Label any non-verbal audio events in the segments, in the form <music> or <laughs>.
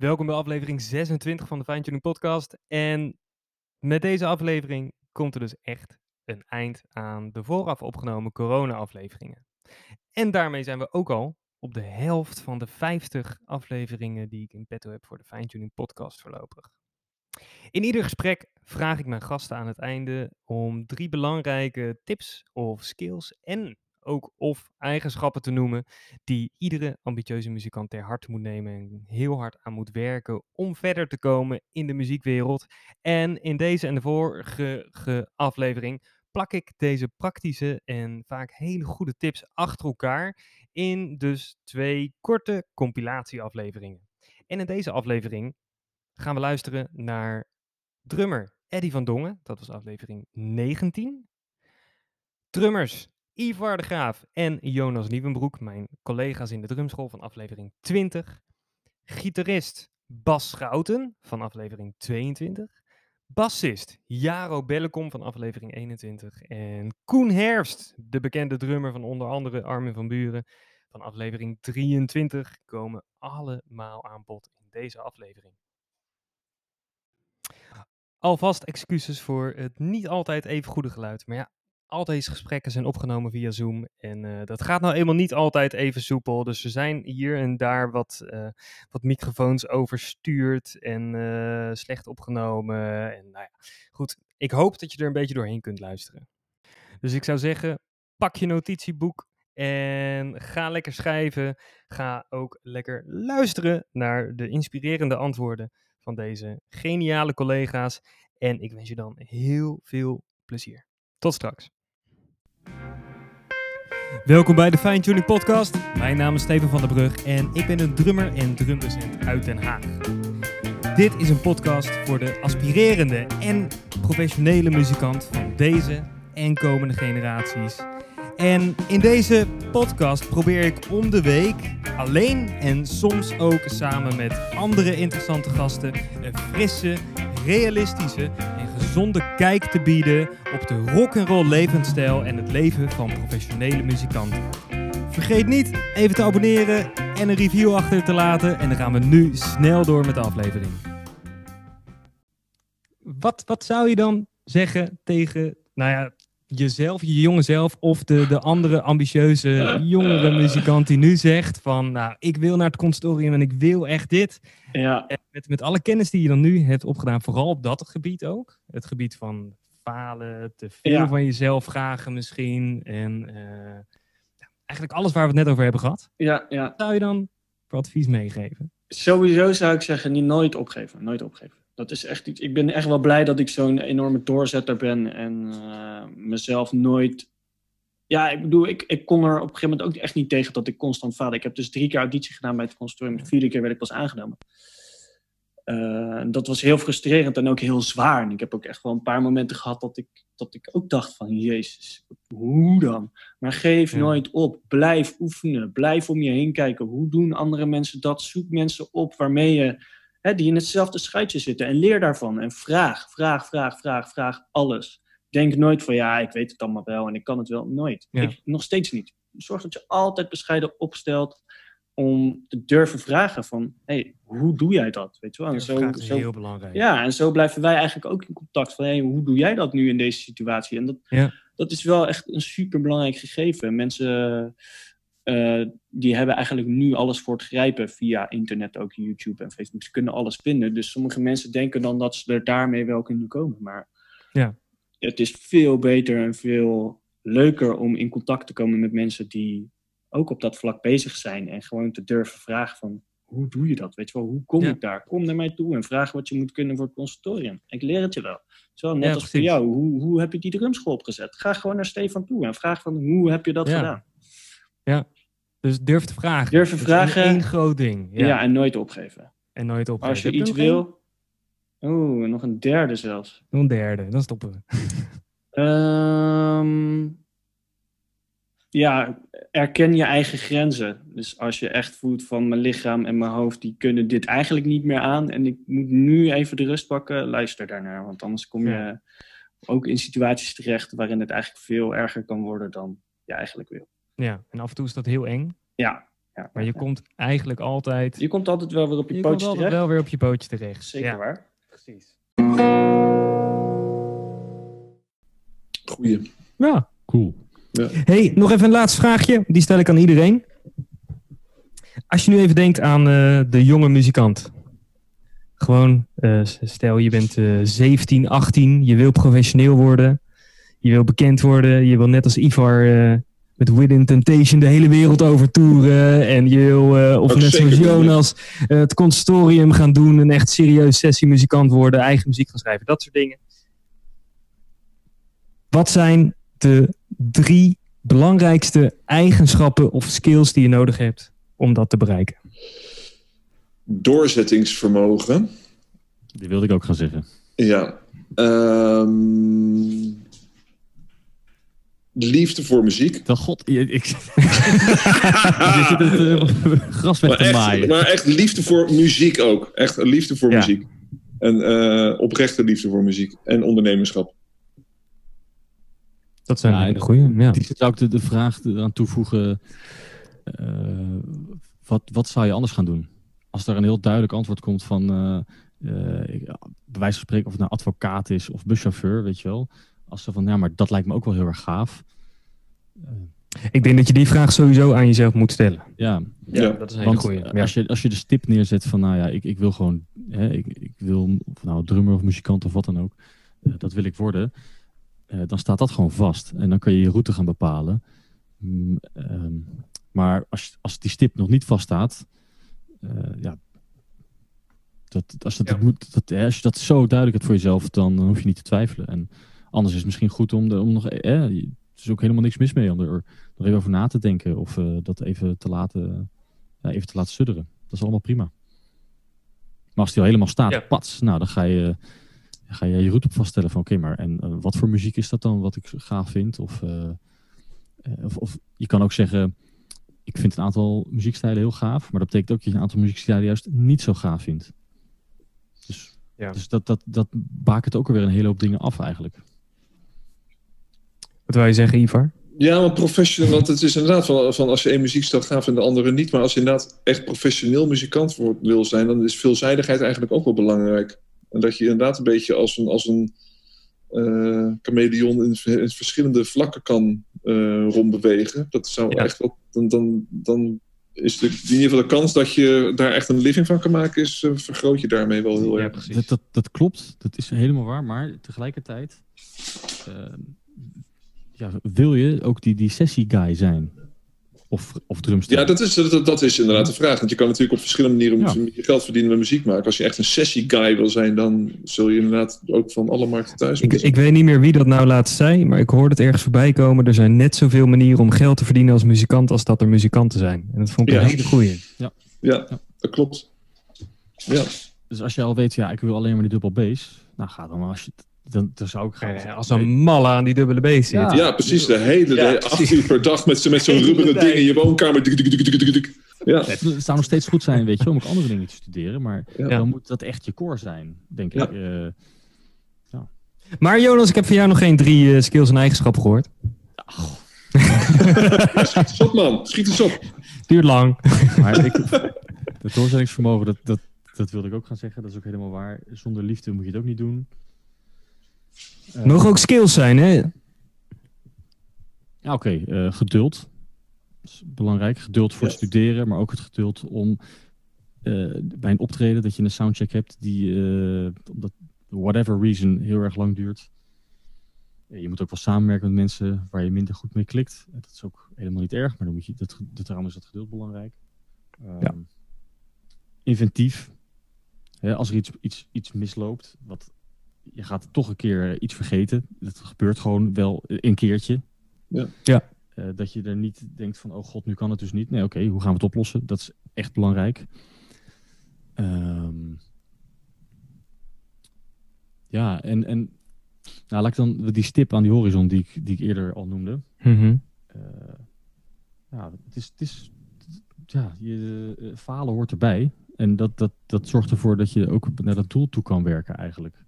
Welkom bij aflevering 26 van de Fine Tuning Podcast. En met deze aflevering komt er dus echt een eind aan de vooraf opgenomen corona-afleveringen. En daarmee zijn we ook al op de helft van de 50 afleveringen die ik in petto heb voor de Fine Tuning Podcast voorlopig. In ieder gesprek vraag ik mijn gasten aan het einde om drie belangrijke tips of skills en ook of eigenschappen te noemen die iedere ambitieuze muzikant ter harte moet nemen en heel hard aan moet werken om verder te komen in de muziekwereld. En in deze en de vorige aflevering plak ik deze praktische en vaak hele goede tips achter elkaar in dus twee korte compilatieafleveringen. En in deze aflevering gaan we luisteren naar drummer Eddie van Dongen, dat was aflevering 19. Drummers Ivar de Graaf en Jonas Nieuwenbroek, mijn collega's in de drumschool van aflevering 20. Gitarist Bas Schouten van aflevering 22. Bassist Jaro Bellekom van aflevering 21. En Koen Herfst, de bekende drummer van onder andere Armin van Buren van aflevering 23, komen allemaal aan bod in deze aflevering. Alvast excuses voor het niet altijd even goede geluid. Maar ja, al deze gesprekken zijn opgenomen via Zoom. En uh, dat gaat nou eenmaal niet altijd even soepel. Dus er zijn hier en daar wat, uh, wat microfoons overstuurd en uh, slecht opgenomen. En nou ja, goed. Ik hoop dat je er een beetje doorheen kunt luisteren. Dus ik zou zeggen, pak je notitieboek en ga lekker schrijven. Ga ook lekker luisteren naar de inspirerende antwoorden van deze geniale collega's. En ik wens je dan heel veel plezier. Tot straks. Welkom bij de Fine Tuning Podcast. Mijn naam is Steven van der Brug en ik ben een drummer en drumdocent uit Den Haag. Dit is een podcast voor de aspirerende en professionele muzikant van deze en komende generaties. En in deze podcast probeer ik om de week alleen en soms ook samen met andere interessante gasten een frisse, realistische en gezonde kijk te bieden op de rock'n'roll levensstijl en het leven van professionele muzikanten. Vergeet niet even te abonneren en een review achter te laten en dan gaan we nu snel door met de aflevering. Wat, wat zou je dan zeggen tegen, nou ja, jezelf, je jonge zelf of de, de andere ambitieuze jongere muzikant die nu zegt van, nou, ik wil naar het conservatorium en ik wil echt dit. Ja. Met, met alle kennis die je dan nu hebt opgedaan, vooral op dat gebied ook. Het gebied van falen, te veel Ja. van jezelf vragen misschien. En eh, eigenlijk alles waar we het net over hebben gehad. Ja, ja. Wat zou je dan voor advies meegeven? Sowieso zou ik zeggen, niet nooit opgeven. Nooit opgeven. Dat is echt iets. Ik ben echt wel blij dat ik zo'n enorme doorzetter ben en eh, mezelf nooit. Ja, ik bedoel, ik, ik kon er op een gegeven moment ook echt niet tegen dat ik constant faalde. Ik heb dus drie keer auditie gedaan bij het conservatorium. De vierde keer werd ik pas aangenomen. Eh, dat was heel frustrerend en ook heel zwaar. En ik heb ook echt wel een paar momenten gehad dat ik, dat ik ook dacht van... Jezus, hoe dan? Maar geef Ja. nooit op. Blijf oefenen. Blijf om je heen kijken. Hoe doen andere mensen dat? Zoek mensen op waarmee je... Hè, die in hetzelfde schuitje zitten. En leer daarvan. En vraag, vraag, vraag, vraag, vraag alles. Denk nooit van ja, ik weet het allemaal wel en ik kan het wel. Nooit. Ja. Ik, nog steeds niet. Zorg dat je altijd bescheiden opstelt om te durven vragen van... hey, hoe doe jij dat? Weet je wel? En zo, is zo, heel belangrijk. ja, en zo blijven wij eigenlijk ook in contact van... hey, hoe doe jij dat nu in deze situatie? En dat, Ja. dat is wel echt een superbelangrijk gegeven. Mensen eh, die hebben eigenlijk nu alles voor het grijpen via internet, ook YouTube en Facebook. Ze kunnen alles vinden. Dus sommige mensen denken dan dat ze er daarmee wel kunnen komen. Maar Ja. het is veel beter en veel leuker om in contact te komen met mensen die ook op dat vlak bezig zijn. En gewoon te durven vragen van, hoe doe je dat? Weet je wel, hoe kom Ja. ik daar? Kom naar mij toe en vraag wat je moet kunnen voor het conservatorium. Ik leer het je wel. Zo, net Ja, als voor jou. Hoe, hoe heb je die drumschool opgezet? Ga gewoon naar Stefan toe en vraag van, hoe heb je dat Ja. Dus durf te vragen. Dat is vragen. één groot ding. Ja. Ja. en nooit opgeven. En nooit opgeven. Als je Heb iets wil... Oeh, nog een derde zelfs. Nog een derde, dan stoppen we. Ehm, ja, erken je eigen grenzen. Dus als je echt voelt van mijn lichaam en mijn hoofd, die kunnen dit eigenlijk niet meer aan. En ik moet nu even de rust pakken, luister daarnaar. Want anders kom je Ja. ook in situaties terecht waarin het eigenlijk veel erger kan worden dan je eigenlijk wil. Ja, en af en toe is dat heel eng. Ja, Ja, Maar je komt eigenlijk altijd, je komt altijd wel weer op je, je altijd terecht. wel weer op je pootje terecht. Zeker Ja, waar. precies. Goeie. Ja, Cool. Hey, nog even een laatste vraagje. Die stel ik aan iedereen. Als je nu even denkt aan eh, de jonge muzikant. Gewoon, eh, stel je bent eh 17, 18, je wil professioneel worden. Je wil bekend worden. Je wil net als Ivar eh, met Within Temptation de hele wereld over toeren. En je wil, eh, of net zoals. Jonas, eh, het conservatorium gaan doen. Een echt serieus sessiemuzikant worden. Eigen muziek gaan schrijven. Dat soort dingen. Wat zijn de drie belangrijkste eigenschappen of skills die je nodig hebt om dat te bereiken? Doorzettingsvermogen. Die wilde ik ook gaan zeggen. Ja. Ehm, liefde voor muziek. Dan god, ik, <laughs> je zit het eh, gras weg Maar te echt, maaien. maar echt liefde voor muziek ook. Echt een liefde voor Ja. muziek. En eh, oprechte liefde voor muziek. En ondernemerschap. Dat zijn Ja, hele en- goeie. Ja. Die zou ik de, de vraag eraan toevoegen. eh, wat, wat zou je anders gaan doen? Als er een heel duidelijk antwoord komt van, eh, eh, ik- bij wijze van spreken, of het nou advocaat is of buschauffeur, weet je wel. Als ze van, ja, maar dat lijkt me ook wel heel erg gaaf. Ik denk dat je die vraag sowieso aan jezelf moet stellen. Ja, Ja. dat is een hele want goeie. eh, Ja. als, je, als je de stip neerzet van, nou ja, ik, ik wil gewoon, hè, ik, ik wil, of nou drummer of muzikant of wat dan ook, eh, dat wil ik worden. eh, dan staat dat gewoon vast. En dan kun je je route gaan bepalen. Mm, ehm, maar als, als die stip nog niet vaststaat, eh ja, dat, als, dat, Ja. dat moet, dat, hè, als je dat zo duidelijk hebt voor jezelf, dan hoef je niet te twijfelen. En anders is het misschien goed om, de, om nog, eh, er is ook helemaal niks mis mee om er nog even over na te denken of eh, dat even te laten, ja, even te laten sudderen. Dat is allemaal prima. Maar als die al helemaal staat, Ja. pats, nou dan ga je, ga je je route op vaststellen van oké, maar en eh, wat voor muziek is dat dan wat ik gaaf vind? Of, eh, eh, of, of je kan ook zeggen, ik vind een aantal muziekstijlen heel gaaf, maar dat betekent ook dat je een aantal muziekstijlen juist niet zo gaaf vindt. Dus, Ja. dus dat, dat, dat bakent ook alweer een hele hoop dingen af eigenlijk. Wat wil je zeggen, Ivar? Ja, maar professioneel, want het is inderdaad van, van als je één muziekstijl gaaf en de andere niet. Maar als je inderdaad echt professioneel muzikant wil zijn, dan is veelzijdigheid eigenlijk ook wel belangrijk. En dat je inderdaad een beetje als een, als een eh chameleon in, in verschillende vlakken kan eh rondbewegen. Dat zou Ja. echt wat. Dan, dan, dan is de, in ieder geval de kans dat je daar echt een living van kan maken, is, eh, vergroot je daarmee wel heel Ja, erg. precies. Dat, dat, dat klopt, dat is helemaal waar, maar tegelijkertijd eh, ja, wil je ook die, die sessie-guy zijn? Of, of drumster? Ja, dat is, dat, dat is inderdaad de vraag. Want je kan natuurlijk op verschillende manieren Ja. je geld verdienen met muziek maken. Als je echt een sessie-guy wil zijn, dan zul je inderdaad ook van alle markten thuis Ik, ik weet niet meer wie dat nou laatst zei, maar ik hoorde het ergens voorbij komen. Er zijn net zoveel manieren om geld te verdienen als muzikant als dat er muzikanten zijn. En dat vond ik Ja. een hele goeie. Ja, dat klopt. Ja, Dus als je al weet, ja, ik wil alleen maar die dubbel bass, nou ga dan maar als je, dan, dan zou ik gaan. Als een malle aan die dubbele bass zit. Ja. ja precies. De hele Ja, dag, acht uur per dag met, zo- met zo'n rubberen ding in je woonkamer. Ja, Het zou nog steeds goed zijn, weet je, om ook andere dingen te studeren, maar Ja. dan moet dat echt je core zijn, denk Ja. ik. Eh, Maar Jonas, ik heb van jou nog geen drie eh, skills en eigenschappen gehoord. <laughs> schiet eens op, man. Schiet eens op. Duurt lang. maar ik, <laughs> het doorzettingsvermogen, dat, dat, dat wilde ik ook gaan zeggen, dat is ook helemaal waar. Zonder liefde moet je het ook niet doen. Mogen ook skills zijn, hè? Ja, oké. eh, geduld. Dat is belangrijk. Geduld voor het studeren, maar ook het geduld om eh, bij een optreden dat je een soundcheck hebt die, omdat whatever reason, heel erg lang duurt. Je moet ook wel samenwerken met mensen waar je minder goed mee klikt. Dat is ook helemaal niet erg, maar dan moet je, dat, dat, daarom is dat geduld belangrijk. Ehm, Ja. Inventief. Als er iets, iets, iets misloopt, wat, je gaat toch een keer iets vergeten. Dat gebeurt gewoon wel een keertje. Eh, dat je er niet denkt van, oh god, nu kan het dus niet. Nee, oké, hoe gaan we het oplossen? Dat is echt belangrijk. Ehm, ja, en, en nou, laat ik dan die stip aan die horizon die ik, die ik eerder al noemde. Mhm. Eh, ja, het is, het is ja, je, eh, falen hoort erbij. En dat, dat, dat zorgt ervoor dat je ook naar dat doel toe kan werken eigenlijk.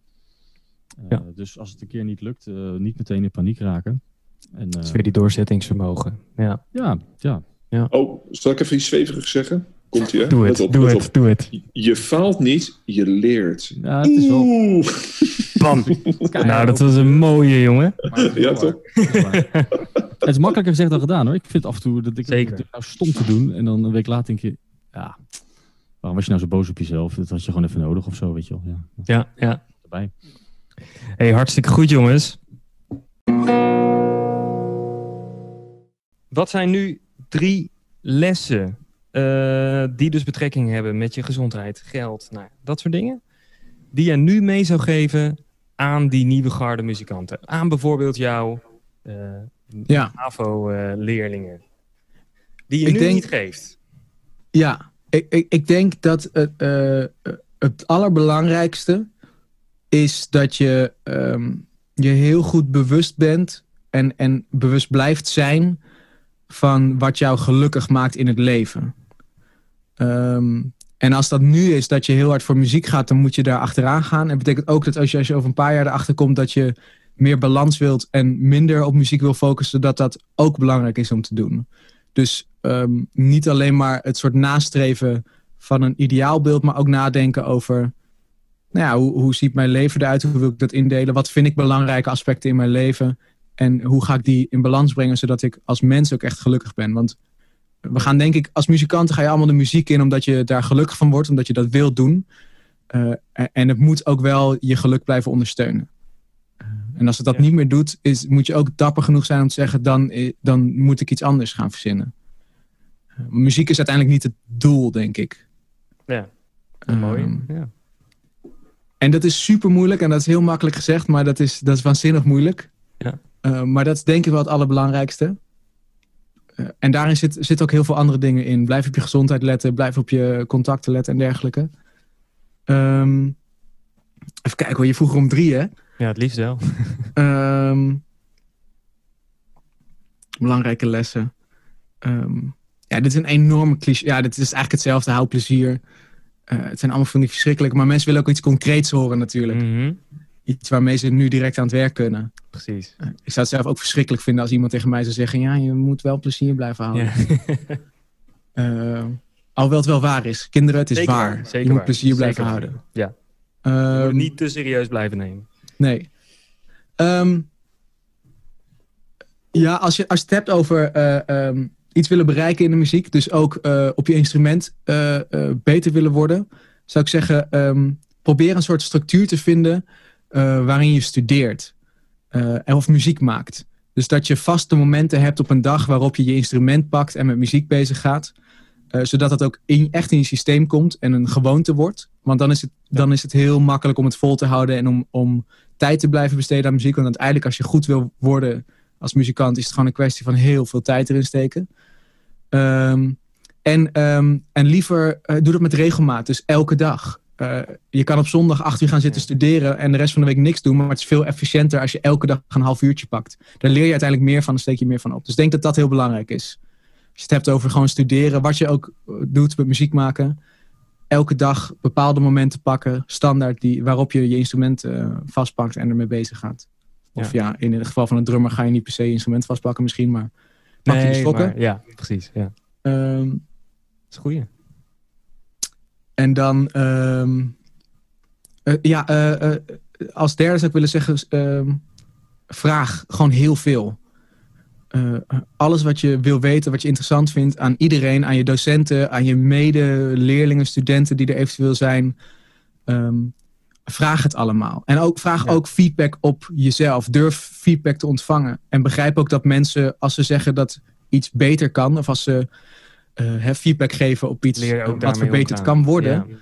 Eh, Ja. Dus als het een keer niet lukt, eh, niet meteen in paniek raken. En, Dat is eh, weer die doorzettingsvermogen. Ja. ja, ja. Oh, zal ik even iets zweverig zeggen? Komt ie, hè? Doe het, op, doe het, doe het. Je faalt niet, je leert. Ja, het is wel... Oeh. Bam. <laughs> Nou, dat was een mooie, jongen. Het Ja, waar. Het is. Het makkelijker gezegd dan gedaan hoor. Ik vind af en toe dat ik Zeker. het nou stom te doen. En dan een week later denk je, ja, waarom was je nou zo boos op jezelf? Dat had je gewoon even nodig of zo, weet je wel. Ja, Ja, ja. erbij. Hey, hartstikke goed, jongens. Wat zijn nu drie lessen eh, die dus betrekking hebben met je gezondheid, geld, nou, dat soort dingen, die je nu mee zou geven aan die nieuwe garde muzikanten? Aan bijvoorbeeld jouw eh Ja. AVO-leerlingen. die je Ik nu denk- niet geeft. Ja, ik, ik, ik denk dat het, eh, het allerbelangrijkste is dat je ehm, je heel goed bewust bent en, en bewust blijft zijn van wat jou gelukkig maakt in het leven. Ehm, en als dat nu is dat je heel hard voor muziek gaat, dan moet je daar achteraan gaan. En betekent ook dat als je, als je over een paar jaar erachter komt dat je meer balans wilt en minder op muziek wil focussen, dat dat ook belangrijk is om te doen. Dus ehm, niet alleen maar het soort nastreven van een ideaalbeeld, maar ook nadenken over, nou ja, hoe, hoe ziet mijn leven eruit? Hoe wil ik dat indelen? Wat vind ik belangrijke aspecten in mijn leven? En hoe ga ik die in balans brengen, zodat ik als mens ook echt gelukkig ben? Want we gaan denk ik, als muzikanten ga je allemaal de muziek in, omdat je daar gelukkig van wordt, omdat je dat wilt doen. Eh, en het moet ook wel je geluk blijven ondersteunen. Eh, En als het dat Ja. niet meer doet, is, moet je ook dapper genoeg zijn om te zeggen, dan, eh, dan moet ik iets anders gaan verzinnen. Muziek is uiteindelijk niet het doel, denk ik. Ja, Ehm, mooi. Ja. En dat is super moeilijk en dat is heel makkelijk gezegd, maar dat is, dat is waanzinnig moeilijk. Ja. Eh, maar dat is denk ik wel het allerbelangrijkste. Eh, en daarin zit, zit ook heel veel andere dingen in. Blijf op je gezondheid letten, blijf op je contacten letten en dergelijke. Ehm, even kijken hoor, je vroeg er om drie hè? ja, het liefst wel. <laughs> Ehm, belangrijke lessen. Ehm, ja, dit is een enorme cliché. Ja, dit is eigenlijk hetzelfde. Hou plezier. Eh, het zijn allemaal van die verschrikkelijke. Maar mensen willen ook iets concreets horen natuurlijk. Mhm, Iets waarmee ze nu direct aan het werk kunnen. Precies. Eh, ik zou het zelf ook verschrikkelijk vinden als iemand tegen mij zou zeggen... ja, je moet wel plezier blijven houden. <laughs> Eh, alhoewel het wel waar is. Kinderen, het is Zeker waar. zeker je moet waar. plezier blijven Zeker houden. Ja. Ehm, moet niet te serieus blijven nemen. Nee. Ehm, ja, als je, als je het hebt over eh, ehm, iets willen bereiken in de muziek, dus ook eh, op je instrument eh, eh, beter willen worden, zou ik zeggen, ehm, probeer een soort structuur te vinden waarin je studeert of muziek maakt. Dus dat je vaste momenten hebt op een dag waarop je je instrument pakt en met muziek bezig gaat. zodat dat ook in, echt in je systeem komt en een gewoonte wordt. Want dan is het, dan is het heel makkelijk om het vol te houden en om, om tijd te blijven besteden aan muziek. Want uiteindelijk als je goed wil worden als muzikant is het gewoon een kwestie van heel veel tijd erin steken. Ehm, en, ehm, en liever eh, doe dat met regelmaat, dus elke dag. Eh, je kan op zondag acht uur gaan zitten studeren en de rest van de week niks doen, maar het is veel efficiënter als je elke dag een half uurtje pakt. Daar leer je uiteindelijk meer van, dan steek je meer van op. Dus ik denk dat dat heel belangrijk is. Als je het hebt over gewoon studeren, wat je ook eh, doet met muziek maken, elke dag bepaalde momenten pakken, standaard, die, waarop je je instrument vastpakt en ermee bezig gaat. Of ja. in het geval van een drummer ga je niet per se instrument vastpakken misschien, maar pak je de stokken. maar, ja, precies. Ja. Ehm, Dat is een goeie. en dan, ehm, eh, ja, eh, eh, als derde zou ik willen zeggen, ehm, vraag gewoon heel veel. Alles wat je wil weten, wat je interessant vindt aan iedereen, aan je docenten, aan je medeleerlingen, studenten die er eventueel zijn. Vraag het allemaal. En ook, vraag Ja. ook feedback op jezelf. Durf feedback te ontvangen. En begrijp ook dat mensen, als ze zeggen dat iets beter kan, of als ze eh, feedback geven op iets wat verbeterd omgaan. kan worden, Ja.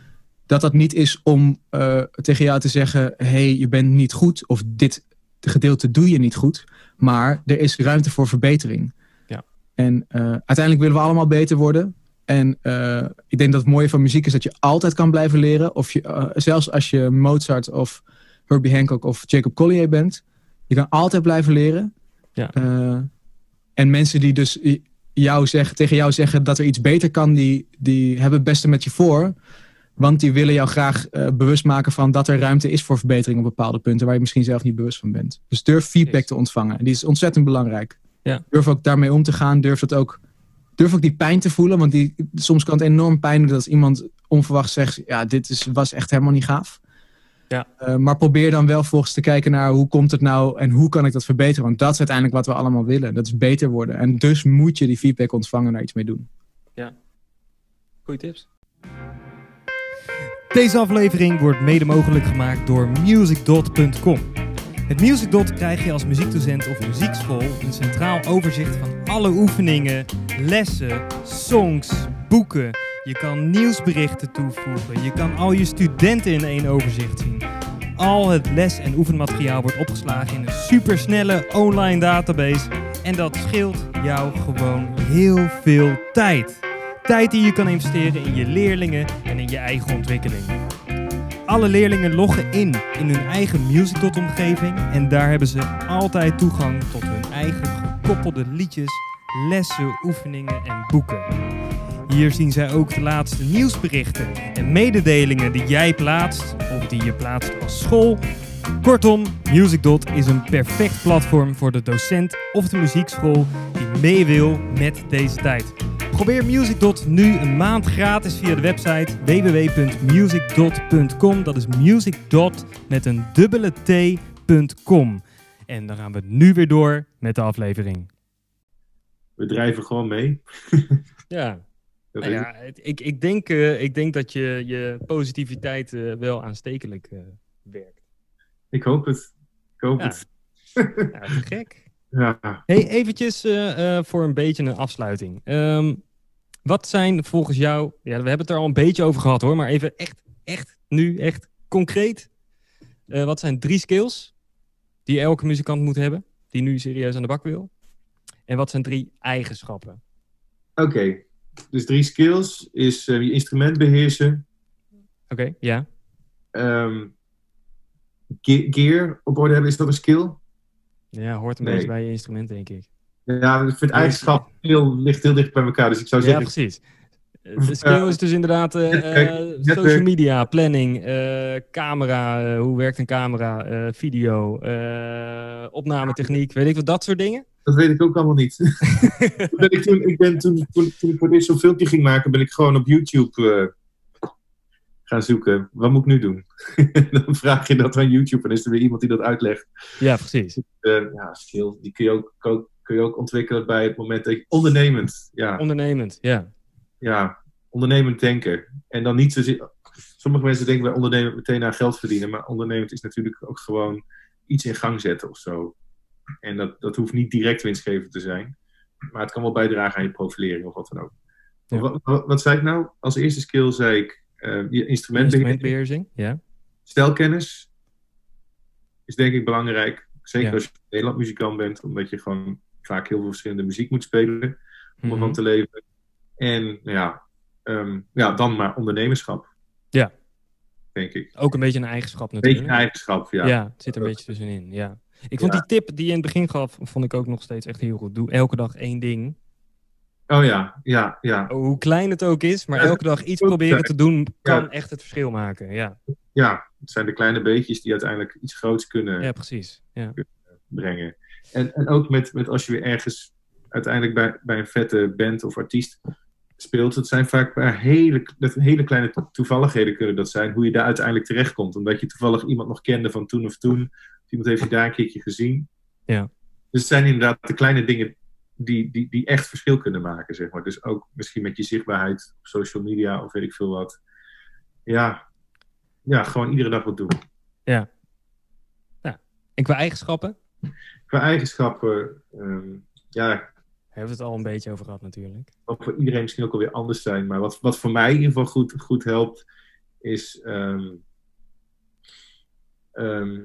dat dat niet is om eh, tegen jou te zeggen: hey, je bent niet goed, of dit gedeelte doe je niet goed, maar er is ruimte voor verbetering. Ja. En eh, uiteindelijk willen we allemaal beter worden. En eh, ik denk dat het mooie van muziek is dat je altijd kan blijven leren. Of je, eh, zelfs als je Mozart of Herbie Hancock of Jacob Collier bent. Je kan altijd blijven leren. Ja. Eh, en mensen die dus jou zeggen, tegen jou zeggen dat er iets beter kan, die, die hebben het beste met je voor. Want die willen jou graag bewust maken van dat er ruimte is voor verbetering op bepaalde punten waar je misschien zelf niet bewust van bent. Dus durf feedback Yes. te ontvangen. En die is ontzettend belangrijk. Ja. Durf ook daarmee om te gaan. Durf dat ook durf ook die pijn te voelen. Want die, soms kan het enorm pijn doen als iemand onverwacht zegt... ja, dit is, was echt helemaal niet gaaf. Ja. Eh, maar probeer dan wel volgens te kijken naar hoe komt het nou... en hoe kan ik dat verbeteren. Want dat is uiteindelijk wat we allemaal willen. Dat is beter worden. En dus moet je die feedback ontvangen en daar iets mee doen. Goeie tips. Deze aflevering wordt mede mogelijk gemaakt door musicdot.com. Met MusicDot krijg je als muziekdocent of muziekschool een centraal overzicht van alle oefeningen, lessen, songs, boeken. Je kan nieuwsberichten toevoegen. Je kan al je studenten in één overzicht zien. Al het les- en oefenmateriaal wordt opgeslagen in een supersnelle online database. En dat scheelt jou gewoon heel veel tijd. Tijd die je kan investeren in je leerlingen en in je eigen ontwikkeling. Alle leerlingen loggen in in hun eigen MusicDot-omgeving en daar hebben ze altijd toegang tot hun eigen gekoppelde liedjes, lessen, oefeningen en boeken. Hier zien zij ook de laatste nieuwsberichten en mededelingen die jij plaatst of die je plaatst als school. Kortom, MusicDot is een perfect platform voor de docent of de muziekschool die mee wil met deze tijd. Probeer MusicDot nu een maand gratis via de website www.musicdot.com. Dat is musicdot met een dubbele t.com. En dan gaan we nu weer door met de aflevering. We drijven gewoon mee. <laughs> Ja, nou ja ik, ik, denk, eh, ik denk dat je, je positiviteit eh, wel aanstekelijk eh, werkt. Ik hoop het. Ik hoop Ja. het. Ja, gek. <laughs> Ja. Hey, eventjes eh, eh, voor een beetje een afsluiting. Ehm, wat zijn volgens jou, ja, we hebben het er al een beetje over gehad hoor, maar even echt, echt, nu echt concreet. Eh, wat zijn drie skills die elke muzikant moet hebben, die nu serieus aan de bak wil? En wat zijn drie eigenschappen? Oké. Dus drie skills is eh, je instrument beheersen. Oké, ja. ge- gear op orde hebben, is dat een skill? Ja, hoort een Nee. beetje bij je instrument, denk ik. Ja, ik vind eigenschap heel, ligt heel dicht bij elkaar. Dus ik zou Ja, zeggen, precies. <laughs> Eh, De skill is dus inderdaad eh, eh, social media, planning, eh, camera, hoe werkt een camera, video, opnametechniek, weet ik wat, dat soort dingen. <laughs> dat weet ik ook allemaal niet. <laughs> Ben ik, toen, ik ben, toen, toen, toen ik voor dit zo'n filmpje ging maken, ben ik gewoon op YouTube gaan zoeken. Wat moet ik nu doen? dan vraag je dat aan YouTube en is er weer iemand die dat uitlegt. Ja, precies. Ja, skill, die kun je, ook, ook- kun je ook ontwikkelen bij het moment dat je ondernemend, ja, Ondernemend, ja. ja, ondernemend denken. En dan niet zozeer, sommige mensen denken bij ondernemend meteen aan geld verdienen, maar ondernemend is natuurlijk ook gewoon iets in gang zetten of zo. En dat, dat hoeft niet direct winstgevend te zijn, maar het kan wel bijdragen aan je profilering of wat dan ook. Ja. Wat, wat, wat zei ik nou? Als eerste skill zei ik eh je instrumentbeheersing. Instrumentbeheersing, ja. Stelkennis is denk ik belangrijk. Zeker Ja. als je Nederland muzikant bent, omdat je gewoon vaak heel veel verschillende muziek moet spelen om ervan te leven. En ja, ehm, ja, dan maar ondernemerschap. Ja. Denk ik. Ook een beetje een eigenschap Een beetje natuurlijk. een eigenschap, ja. Ja, het zit er een beetje tussenin, ja. Ik vond Ja. die tip die je in het begin gaf, vond ik ook nog steeds echt heel goed. Doe elke dag één ding. Oh ja, ja, ja. Hoe klein het ook is, maar Ja, elke dag iets proberen te doen kan Ja. echt het verschil maken. Ja, Ja, het zijn de kleine beetjes die uiteindelijk iets groots kunnen ja precies. Ja. brengen. En, en ook met, met als je weer ergens uiteindelijk bij, bij een vette band of artiest speelt, het zijn vaak maar hele, dat hele kleine to- toevalligheden kunnen dat zijn, hoe je daar uiteindelijk terechtkomt. Omdat je toevallig iemand nog kende van toen of toen. Of iemand heeft je daar een keertje gezien. Ja. Dus het zijn inderdaad de kleine dingen die, die, die echt verschil kunnen maken, zeg maar. Dus ook misschien met je zichtbaarheid op social media of weet ik veel wat. Ja, ja gewoon iedere dag wat doen. En qua eigenschappen? Qua eigenschappen, ehm, ja, Hebben we het al een beetje over gehad natuurlijk. wat voor iedereen misschien ook alweer anders zijn. Maar wat, wat voor mij in ieder geval goed, goed helpt, is ehm, ehm,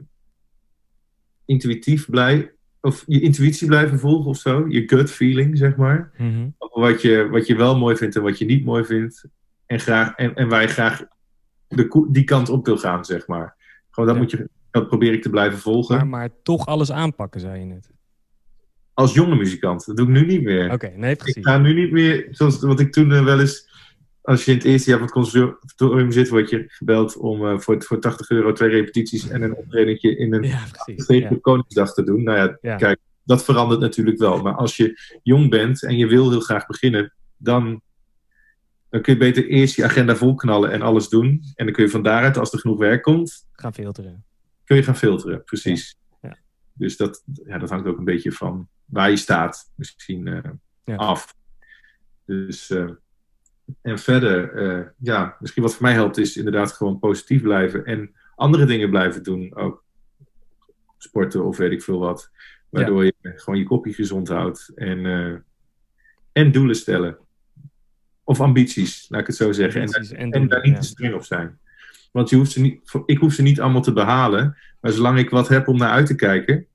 intuïtief blij, of je intuïtie blijven volgen of zo. Je gut feeling, zeg maar. Mhm. Wat je, wat je wel mooi vindt en wat je niet mooi vindt. En, graag, en, en waar je graag de, die kant op wil gaan, zeg maar. Gewoon dat, Ja. moet je, dat probeer ik te blijven volgen. Maar, maar toch alles aanpakken, zei je net. Als jonge muzikant. Dat doe ik nu niet meer. Oké, nee, Ik precies. ga nu niet meer, zoals wat ik toen eh, wel eens, als je in het eerste jaar van het conservatorium zit, word je gebeld om eh, voor, voor 80 euro twee repetities en een optredentje in een Ja, precies. Koningsdag te doen. Nou ja, Ja. kijk, dat verandert natuurlijk wel. Maar als je jong bent en je wil heel graag beginnen, dan, dan kun je beter eerst je agenda volknallen en alles doen. En dan kun je van daaruit, als er genoeg werk komt, Gaan filteren. Kun je gaan filteren. Precies. Ja. Dus dat, ja, dat hangt ook een beetje van waar je staat misschien eh, Ja. af. Dus, eh, en verder, eh, ja, misschien wat voor mij helpt is inderdaad gewoon positief blijven en andere dingen blijven doen. Ook sporten of weet ik veel wat. Waardoor je gewoon je kopje gezond houdt en, en doelen stellen. Of ambities, laat ik het zo zeggen. En, en en daar niet te streng op zijn. Want je hoeft ze niet, ik hoef ze niet allemaal te behalen. Maar zolang ik wat heb om naar uit te kijken,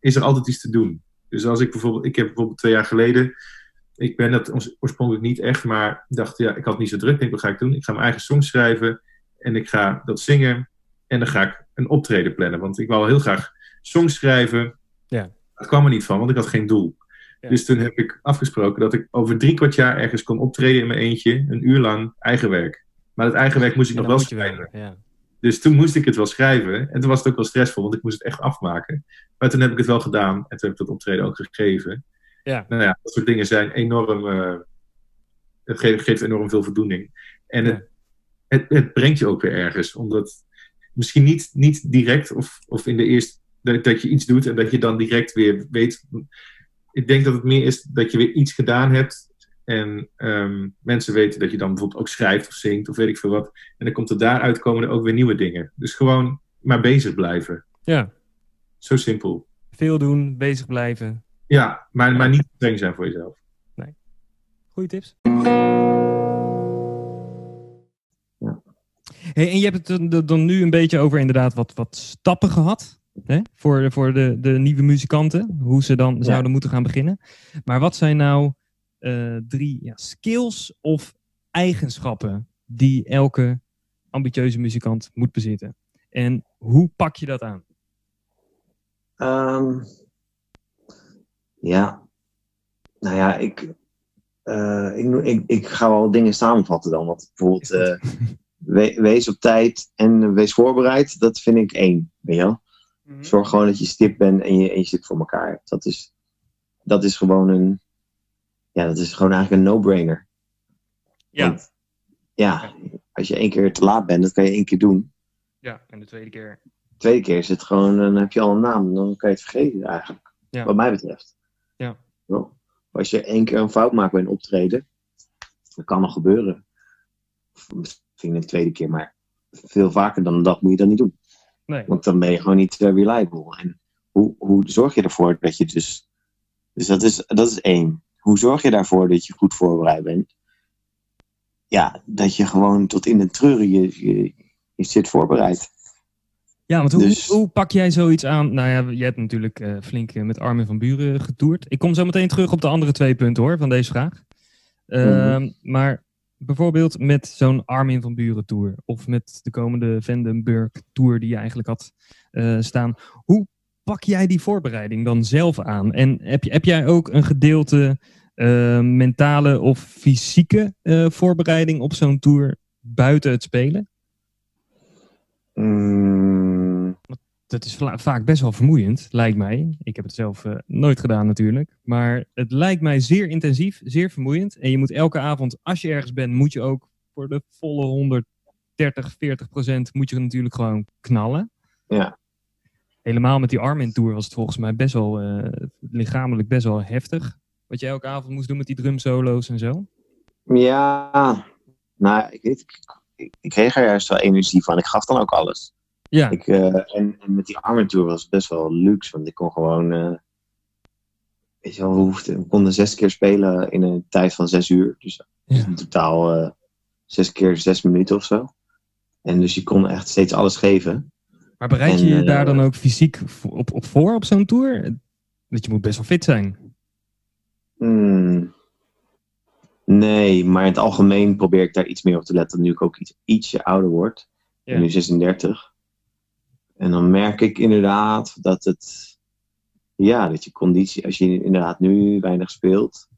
is er altijd iets te doen. Dus als ik bijvoorbeeld, ik heb bijvoorbeeld twee jaar geleden, ik ben dat oors- oorspronkelijk niet echt, maar dacht, ja, ik had niet zo druk. Ik denk, wat ga ik doen? Ik ga mijn eigen songs schrijven en ik ga dat zingen. En dan ga ik een optreden plannen. Want ik wou heel graag songs schrijven. Ja. Dat kwam er niet van, want ik had geen doel. Ja. Dus toen heb ik afgesproken dat ik over drie kwart jaar ergens kon optreden in mijn eentje, een uur lang eigen werk. Maar het eigen werk moest ik nog wel schrijven. wel. Ja. Dus toen moest ik het wel schrijven. En toen was het ook wel stressvol, want ik moest het echt afmaken. Maar toen heb ik het wel gedaan. En toen heb ik dat optreden ook gegeven. Ja. Nou ja, dat soort dingen zijn enorm... eh, het geeft, geeft enorm veel voldoening. En het, het, het brengt je ook weer ergens. Omdat misschien niet, niet direct of, of in de eerste... Dat, dat je iets doet en dat je dan direct weer weet... Ik denk dat het meer is dat je weer iets gedaan hebt... En ehm, mensen weten dat je dan bijvoorbeeld ook schrijft of zingt of weet ik veel wat. En dan komt er daaruit komen er ook weer nieuwe dingen. Dus gewoon maar bezig blijven. ja, Zo simpel. veel doen, bezig blijven. Ja, maar, maar niet streng zijn voor jezelf. Goeie tips. Ja. Hey, en je hebt het dan- dan nu een beetje over inderdaad wat, wat stappen gehad. Hè? Voor, voor de, de nieuwe muzikanten. Hoe ze dan zouden moeten gaan beginnen. Maar wat zijn nou eh, drie ja, skills of eigenschappen die elke ambitieuze muzikant moet bezitten? En hoe pak je dat aan? Ehm, ja. Nou ja, ik, eh, ik, ik, ik ga wel dingen samenvatten dan. Want bijvoorbeeld, eh, we- wees op tijd en wees voorbereid. Dat vind ik één. Weet je wel? Zorg gewoon dat je stip bent en je, en je zit voor elkaar hebt. Dat is, dat is gewoon een. Ja, dat is gewoon eigenlijk een no-brainer. Ja. Want, ja, als je één keer te laat bent, dat kan je één keer doen. ja, en de tweede keer. Tweede keer is het gewoon, dan heb je al een naam, dan kan je het vergeten eigenlijk. Ja. Wat mij betreft. Ja. Als je één keer een fout maakt bij een optreden, dat kan nog gebeuren. Misschien een tweede keer, maar veel vaker dan een dag moet je dat niet doen. Nee. Want dan ben je gewoon niet eh, reliable. En hoe, hoe zorg je ervoor dat je dus. Dus dat is, dat is één. Hoe zorg je daarvoor dat je goed voorbereid bent? Ja, dat je gewoon tot in de treuren je, je, je zit voorbereid. Ja, want hoe, Dus- hoe pak jij zoiets aan? Nou ja, je hebt natuurlijk eh, flink eh, met Armin van Buren getoerd. Ik kom zo meteen terug op de andere twee punten hoor, van deze vraag. Ehm, Maar bijvoorbeeld met zo'n Armin van Buren tour. Of met de komende Vandenberg tour die je eigenlijk had eh, staan. Hoe pak jij die voorbereiding dan zelf aan? En heb, je, heb jij ook een gedeelte eh, mentale of fysieke eh, voorbereiding op zo'n tour buiten het spelen? Mm, dat is vaak best wel vermoeiend, lijkt mij. Ik heb het zelf eh, nooit gedaan natuurlijk. Maar het lijkt mij zeer intensief, zeer vermoeiend. En je moet elke avond, als je ergens bent, moet je ook voor de volle 130, 40 procent moet je natuurlijk gewoon knallen. Ja. Helemaal met die Armin Tour was het volgens mij best wel eh, lichamelijk best wel heftig. Wat je elke avond moest doen met die drumsolo's en zo. ja, nou, ik, weet, ik, ik, ik kreeg er juist wel energie van. Ik gaf dan ook alles. Ja, Ik, eh, en, en met die armatuur was het best wel luxe, want ik kon gewoon. eh, weet je wel, we, hoefden, we konden zes keer spelen in een tijd van zes uur. Dus Ja. in totaal zes keer zes minuten of zo. En dus je kon echt steeds alles geven. Maar bereid je en, je eh, daar dan ook fysiek op, op voor op zo'n tour? Dat je moet best wel fit zijn. Hmm. Nee, maar in het algemeen probeer ik daar iets meer op te letten. Nu ik ook iets, ietsje ouder word. Ja. nu 36. En dan merk ik inderdaad dat het. Ja, dat je conditie. Als je inderdaad nu weinig speelt.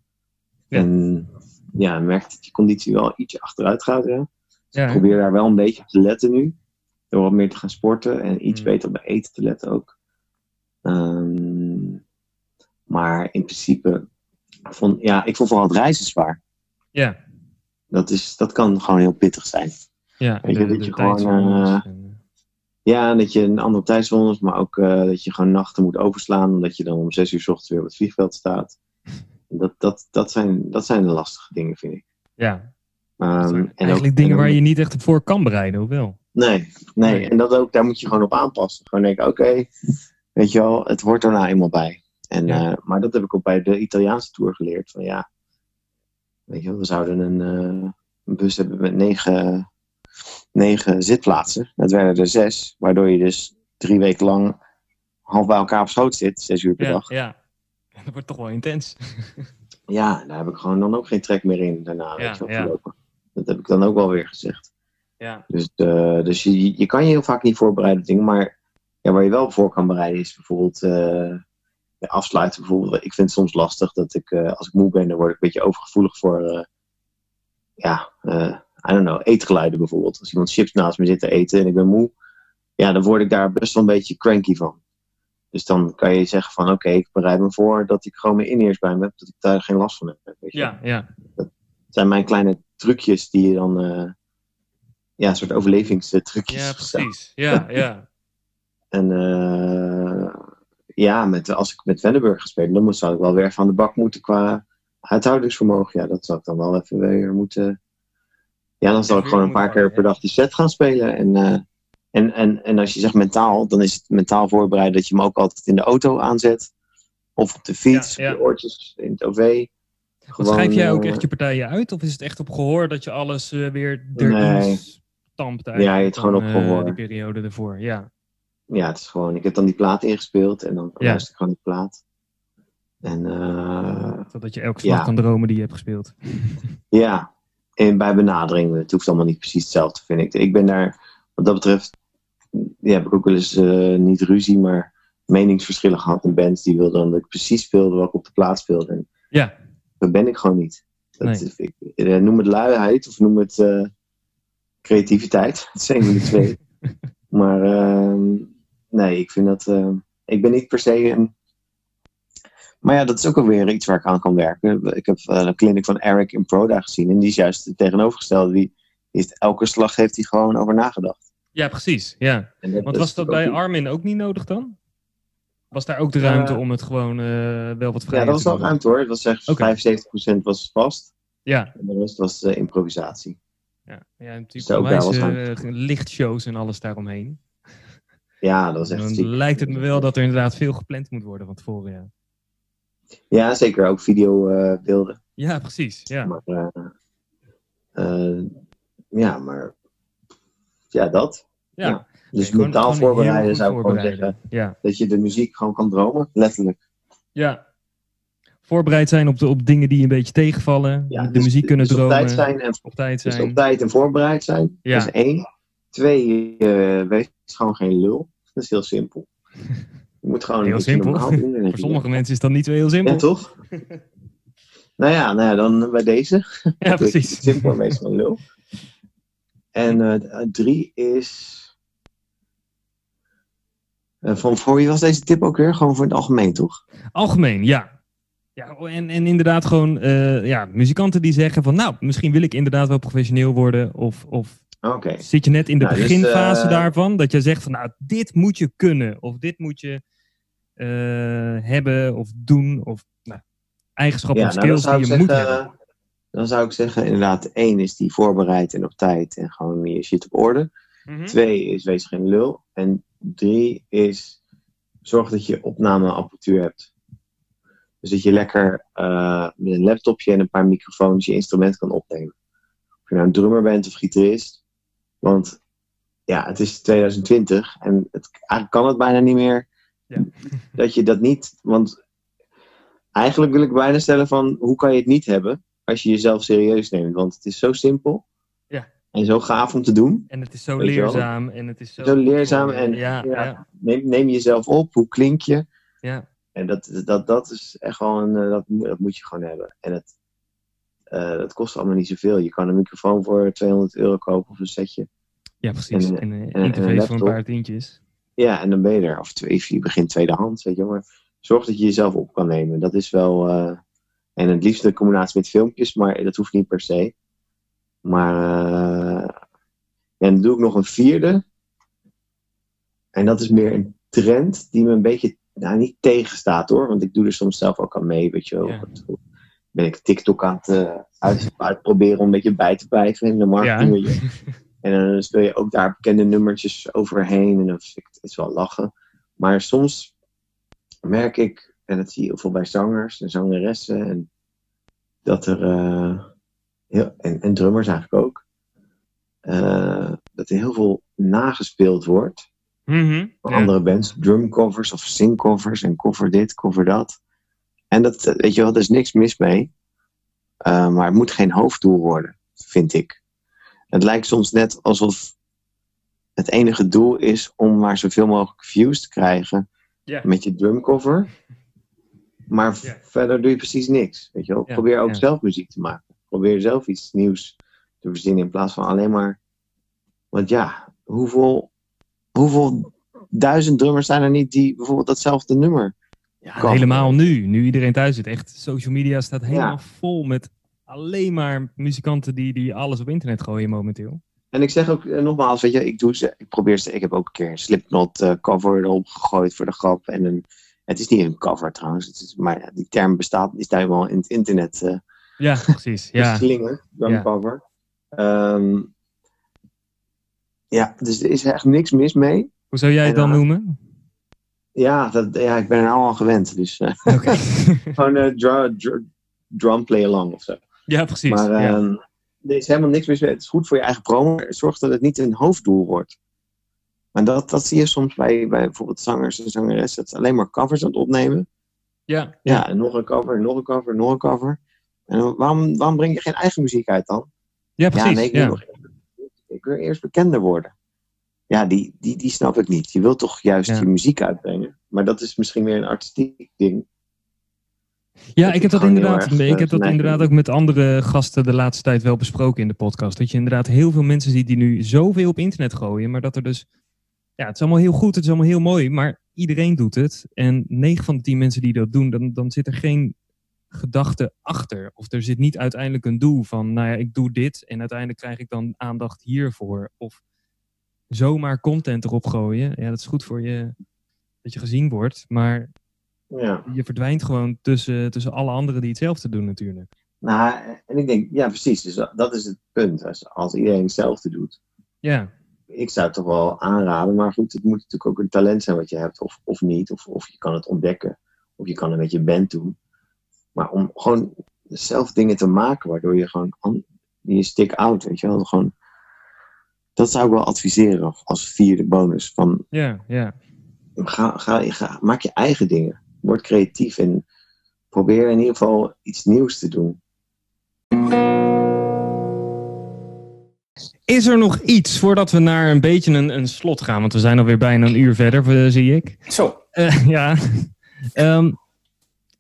Ja. En ja, dan merk je dat je conditie wel ietsje achteruit gaat. Ja. Ja, Ik probeer daar wel een beetje op te letten nu. Door wat meer te gaan sporten en iets Mm. beter op mijn eten te letten ook. Ehm, maar in principe, vond, ja, ik vond vooral het reizen zwaar. Ja, Dat, is, dat kan gewoon heel pittig zijn. ja. Weet je, de- dat je gewoon, en, Ja, dat je een andere tijdzones, maar ook eh, dat je gewoon nachten moet overslaan, omdat je dan om zes uur 's ochtends weer op het vliegveld staat. <laughs> Dat, dat, dat, zijn, dat zijn de lastige dingen, vind ik. ja, en ook- eigenlijk dingen waar je niet echt op voor kan bereiden, of wel? Nee, nee, en dat ook, daar moet je gewoon op aanpassen. Gewoon denken, oké, weet je wel, het hoort er nou eenmaal bij. En, Ja. eh, maar dat heb ik ook bij de Italiaanse tour geleerd. Van ja, weet je wel, we zouden een, eh, een bus hebben met negen, negen zitplaatsen. Dat werden er zes, waardoor je dus drie weken lang half bij elkaar op schoot zit, zes uur per Ja, dag. ja. <laughs> Dat wordt toch wel intens. <laughs> Ja, daar heb ik gewoon dan ook geen trek meer in daarna, Ja, weet je wel. Dat heb ik dan ook wel weer gezegd. Ja, Dus, eh, dus je, je kan je heel vaak niet voorbereiden op dingen, maar ja, waar je wel voor kan bereiden is bijvoorbeeld eh, ja, afsluiten. Bijvoorbeeld. Ik vind het soms lastig dat ik, eh, als ik moe ben, dan word ik een beetje overgevoelig voor, ja, I don't know, eetgeluiden bijvoorbeeld. Als iemand chips naast me zit te eten en ik ben moe, ja, dan word ik daar best wel een beetje cranky van. Dus dan kan je zeggen van, oké, ik bereid me voor dat ik gewoon mijn in-ears bij me heb, dat ik daar geen last van heb. Weet je? ja, ja. Het zijn mijn kleine trucjes die je dan, ja, een soort overlevingstrucjes. Ja, precies. Ja, ja. En eh, ja, met, als ik met Wendenburg gespeeld, dan zou ik wel weer van de bak moeten qua uithoudingsvermogen. Ja, dat zou ik dan wel even weer moeten. Ja, dan zal ik gewoon een paar keer per dag die set gaan spelen. En, eh, en, en, en als je zegt mentaal, dan is het mentaal voorbereid dat je hem ook altijd in de auto aanzet. Of op de fiets, Ja, ja. op je oortjes, in het OV. Want schrijf jij ook eh, echt je partijen uit? Of is het echt op gehoor dat je alles weer Nee. Ja, eigenlijk het gewoon dan, op eh, gehoor. die periode ervoor, ja. ja, het is gewoon, ik heb dan die plaat ingespeeld en dan Ja. luister ik gewoon die plaat. En eh, Zodat je elke slag Ja. kan dromen die je hebt gespeeld. <laughs> ja, en bij benadering, het hoeft allemaal niet precies hetzelfde, vind ik. Ik ben daar, wat dat betreft, ja, heb ik ook wel eens eh, niet ruzie, maar meningsverschillen gehad in bands die wilden dan dat ik precies speelde wat ik op de plaat speelde. En Ja, dat ben ik gewoon niet. Dat, Nee. ik, eh, noem het luiheid of noem het eh, creativiteit. Het zijn de twee. <laughs> maar ehm, nee, ik vind dat. ehm, ik ben niet per se een. Maar ja, dat is ook alweer iets waar ik aan kan werken. Ik heb een clinic van Eric in Proda gezien. En die is juist het tegenovergestelde. Die, die is, elke slag heeft hij gewoon over nagedacht. ja precies. Ja. Want was dat bij ook- Armin ook niet nodig dan? Was daar ook de ruimte Eh, om het gewoon eh, wel wat vrijer Ja, dat was te wel ruimte hoor. Het was echt Oké. 75% was vast. Ja, En de rest was eh, improvisatie. Ja. ja natuurlijk onwijs, eh, lichtshows en alles daaromheen. Ja, dat En echt dan ziek. lijkt het me wel dat er inderdaad veel gepland moet worden van tevoren. Ja, Ja, zeker ook videobeelden. ja precies. Ja. Maar, eh, eh, ja, maar ja, dat. Ja. Ja. Dus mentaal voorbereiden zou ik gewoon zeggen. Ja. Dat je de muziek gewoon kan dromen, letterlijk. ja. Voorbereid zijn op, de, op dingen die een beetje tegenvallen. Ja, de dus- muziek kunnen dus dromen. Op tijd zijn en, Op tijd dus zijn. op tijd en voorbereid zijn. Ja. Dat is één. Twee, eh wees gewoon geen lul. Dat is heel simpel. Je moet gewoon Heel simpel. doen. <laughs> Voor je- sommige mensen is dat niet zo heel simpel. Ja, toch? nou ja, nou ja, dan bij deze. <laughs> Ja, precies. Simpel wees gewoon lul. En eh, drie is... eh, van, voor wie was deze tip ook weer? Gewoon voor het algemeen, toch? Algemeen, ja. Ja, en, en inderdaad gewoon eh, ja, muzikanten die zeggen van nou, misschien wil ik inderdaad wel professioneel worden. Of, of zit je net in de Nou, dus, beginfase eh, daarvan, dat je zegt van nou, dit moet je kunnen. Of dit moet je eh, hebben of doen. Of nou, eigenschappen Ja, of nou, skills die je moet hebben. Dan zou ik zeggen, inderdaad, één is die voorbereid en op tijd en gewoon je shit op orde. Mhm. Twee is wees geen lul. En drie is zorg dat je opnameapparatuur hebt. Dus dat je lekker eh, met een laptopje en een paar microfoons je instrument kan opnemen. Of je nou een drummer bent of gitarist. Want ja, het is 2020 en het, eigenlijk kan het bijna niet meer. Ja. <laughs> Dat je dat niet. Want eigenlijk wil ik bijna stellen van hoe kan je het niet hebben als je jezelf serieus neemt. Want het is zo simpel. Ja. En zo gaaf om te doen. En het is zo leerzaam. En het is zo, Zo leerzaam en- ja, Neem, neem jezelf op, hoe klink je? ja. En dat, dat, dat is echt wel een, eh, dat, moet- dat moet je gewoon hebben. En het, eh, dat kost allemaal niet zoveel. Je kan een microfoon voor 200 euro kopen of een setje. Ja, precies. En, En, eh, en- en een interface voor een paar tientjes. Ja, en dan ben je er. Of twee, je begint tweedehands, weet je. Maar zorg dat je jezelf op kan nemen. Dat is wel, En het liefst een combinatie met filmpjes, maar dat hoeft niet per se. Maar eh, ja, dan doe ik nog een vierde. En dat is meer een trend die me een beetje, nou niet tegenstaat hoor. Want ik doe er soms zelf ook aan mee, weet je wel. Ja. Ben ik TikTok aan het uh, uit, uitproberen om een beetje bij te blijven in de marketing. je. <laughs> En dan speel je ook daar bekende nummertjes overheen. En dan vind ik het is wel lachen. Maar soms merk ik, en dat zie je heel veel bij zangers en zangeressen, en dat er, eh, heel, en, en drummers eigenlijk ook, eh, dat er heel veel nagespeeld wordt Ja. andere bands. Drumcovers of singcovers en cover dit, cover dat. En dat, weet je wel, er is niks mis mee. Eh, maar het moet geen hoofddoel worden, vind ik. Het lijkt soms net alsof het enige doel is om maar zoveel mogelijk views te krijgen met je drumcover. Maar verder doe je precies niks. Weet je wel? Probeer ook zelf muziek te maken. Probeer zelf iets nieuws te verzinnen in plaats van alleen maar. Want ja, hoeveel, hoeveel duizend drummers zijn er niet die bijvoorbeeld datzelfde nummer. Ja, helemaal nu. Nu iedereen thuis zit. Echt, social media staat helemaal Ja. vol met alleen maar muzikanten die, die alles op internet gooien momenteel. En ik zeg ook eh, nogmaals, weet je, ik, doe ze, ik probeer ze. Ik heb ook een keer een Slipknot eh, cover erop gegooid voor de grap. En een, het is niet een cover trouwens, het is, maar ja, die term bestaat, is daar helemaal in het internet eh Ja, precies. <laughs> Ja. geslingerd, drum Ja. cover. Ehm, ja, dus er is echt niks mis mee. Hoe zou jij het dan eh, noemen? Ja, dat, ja ik ben er nou al gewend. Dus eh, <laughs> <laughs> gewoon eh, drum, drum, drum play along of zo. ja, precies. Maar ja. ehm, er is helemaal niks mis mee. Het is goed voor je eigen promo. Zorg dat het niet een hoofddoel wordt. Maar dat, dat zie je soms bij, bij bijvoorbeeld zangers en zangeressen. Dat ze alleen maar covers aan het opnemen. ja, Ja, en nog een cover, nog een cover, nog een cover. En waarom, waarom breng je geen eigen muziek uit dan? ja, precies. ja, nee, ik ja. nog eerst, bekender worden. Ja, die, die, die snap ik niet. Je wilt toch juist Ja. je muziek uitbrengen. Maar dat is misschien weer een artistiek ding. Ja, Dat ik heb dat inderdaad, erg, ik eh, heb dat eigen- inderdaad ook met andere gasten de laatste tijd wel besproken in de podcast. Dat je inderdaad heel veel mensen ziet die nu zoveel op internet gooien, maar dat er dus, ja, het is allemaal heel goed, het is allemaal heel mooi, maar iedereen doet het. En 9 van de 10 mensen die dat doen, dan, dan zit er geen gedachte achter. Of er zit niet uiteindelijk een doel van, nou ja, ik doe dit en uiteindelijk krijg ik dan aandacht hiervoor. Of zomaar content erop gooien. Ja, dat is goed voor je, dat je gezien wordt, maar Ja. je verdwijnt gewoon tussen, tussen alle anderen die hetzelfde doen natuurlijk. Nou, en ik denk, ja, precies. Dus dat- is het punt. Als, als iedereen hetzelfde doet. Ja, ik zou het toch wel aanraden. Maar goed, het moet natuurlijk ook een talent zijn wat je hebt, of, of niet. Of, of je kan het ontdekken, of je kan het met je band doen. Maar om gewoon zelf dingen te maken, waardoor je gewoon je stick out, weet je wel. Gewoon, dat zou ik wel adviseren als vierde bonus. Van, ja, ja. ga, ga, ga, maak je eigen dingen. Word creatief en probeer in ieder geval iets nieuws te doen. Is er nog iets voordat we naar een beetje een, een slot gaan? Want we zijn alweer bijna een uur verder, zie ik. Zo. Eh, <laughs> ja. Ehm,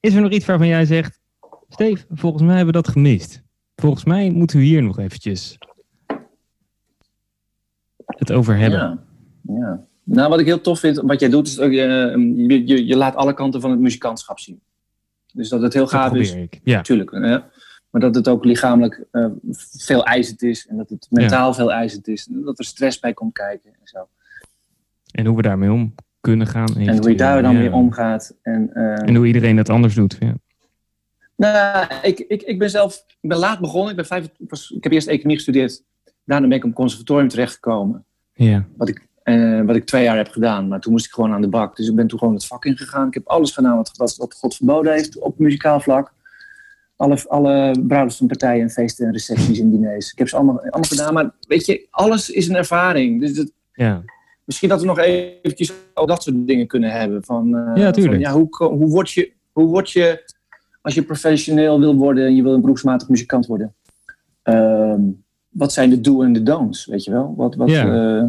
is er nog iets waarvan jij zegt... Steve, volgens mij hebben we dat gemist. Volgens mij moeten we hier nog eventjes het over hebben. Ja. ja. Nou, wat ik heel tof vind, wat jij doet, is dat je, je, je, je laat alle kanten van het muzikantschap zien. Dus dat het heel gaaf is, probeer ik. Ja, natuurlijk. hè, maar dat het ook lichamelijk eh, veel eisend is en dat het mentaal veel eisend is. En dat er stress bij komt kijken en zo. en hoe we daarmee om kunnen gaan. En hoe je daar dan mee omgaat. En, eh, En hoe iedereen het anders doet. Ja. Nou, ik, ik, ik ben zelf ik ben laat begonnen. Ik, ben vijf, ik, was, ik heb eerst economie gestudeerd. Daarna ben ik op conservatorium terechtgekomen. Ja. Wat ik, eh, wat ik twee jaar heb gedaan. Maar toen moest ik gewoon aan de bak. Dus ik ben toen gewoon het vak ingegaan. Ik heb alles gedaan wat, wat, wat God verboden heeft op muzikaal vlak. Alle, alle bruiloftspartijen en feesten en recepties en diners. Ik heb ze allemaal, allemaal gedaan. Maar weet je, alles is een ervaring. Dus het, Ja. Misschien dat we nog eventjes ook dat soort dingen kunnen hebben. Van, eh, Ja, tuurlijk. van, ja, hoe, hoe, word je, hoe word je, als je professioneel wil worden en je wil een beroepsmatig muzikant worden, ehm, wat zijn de do en de don'ts, weet je wel? Wat, wat, eh,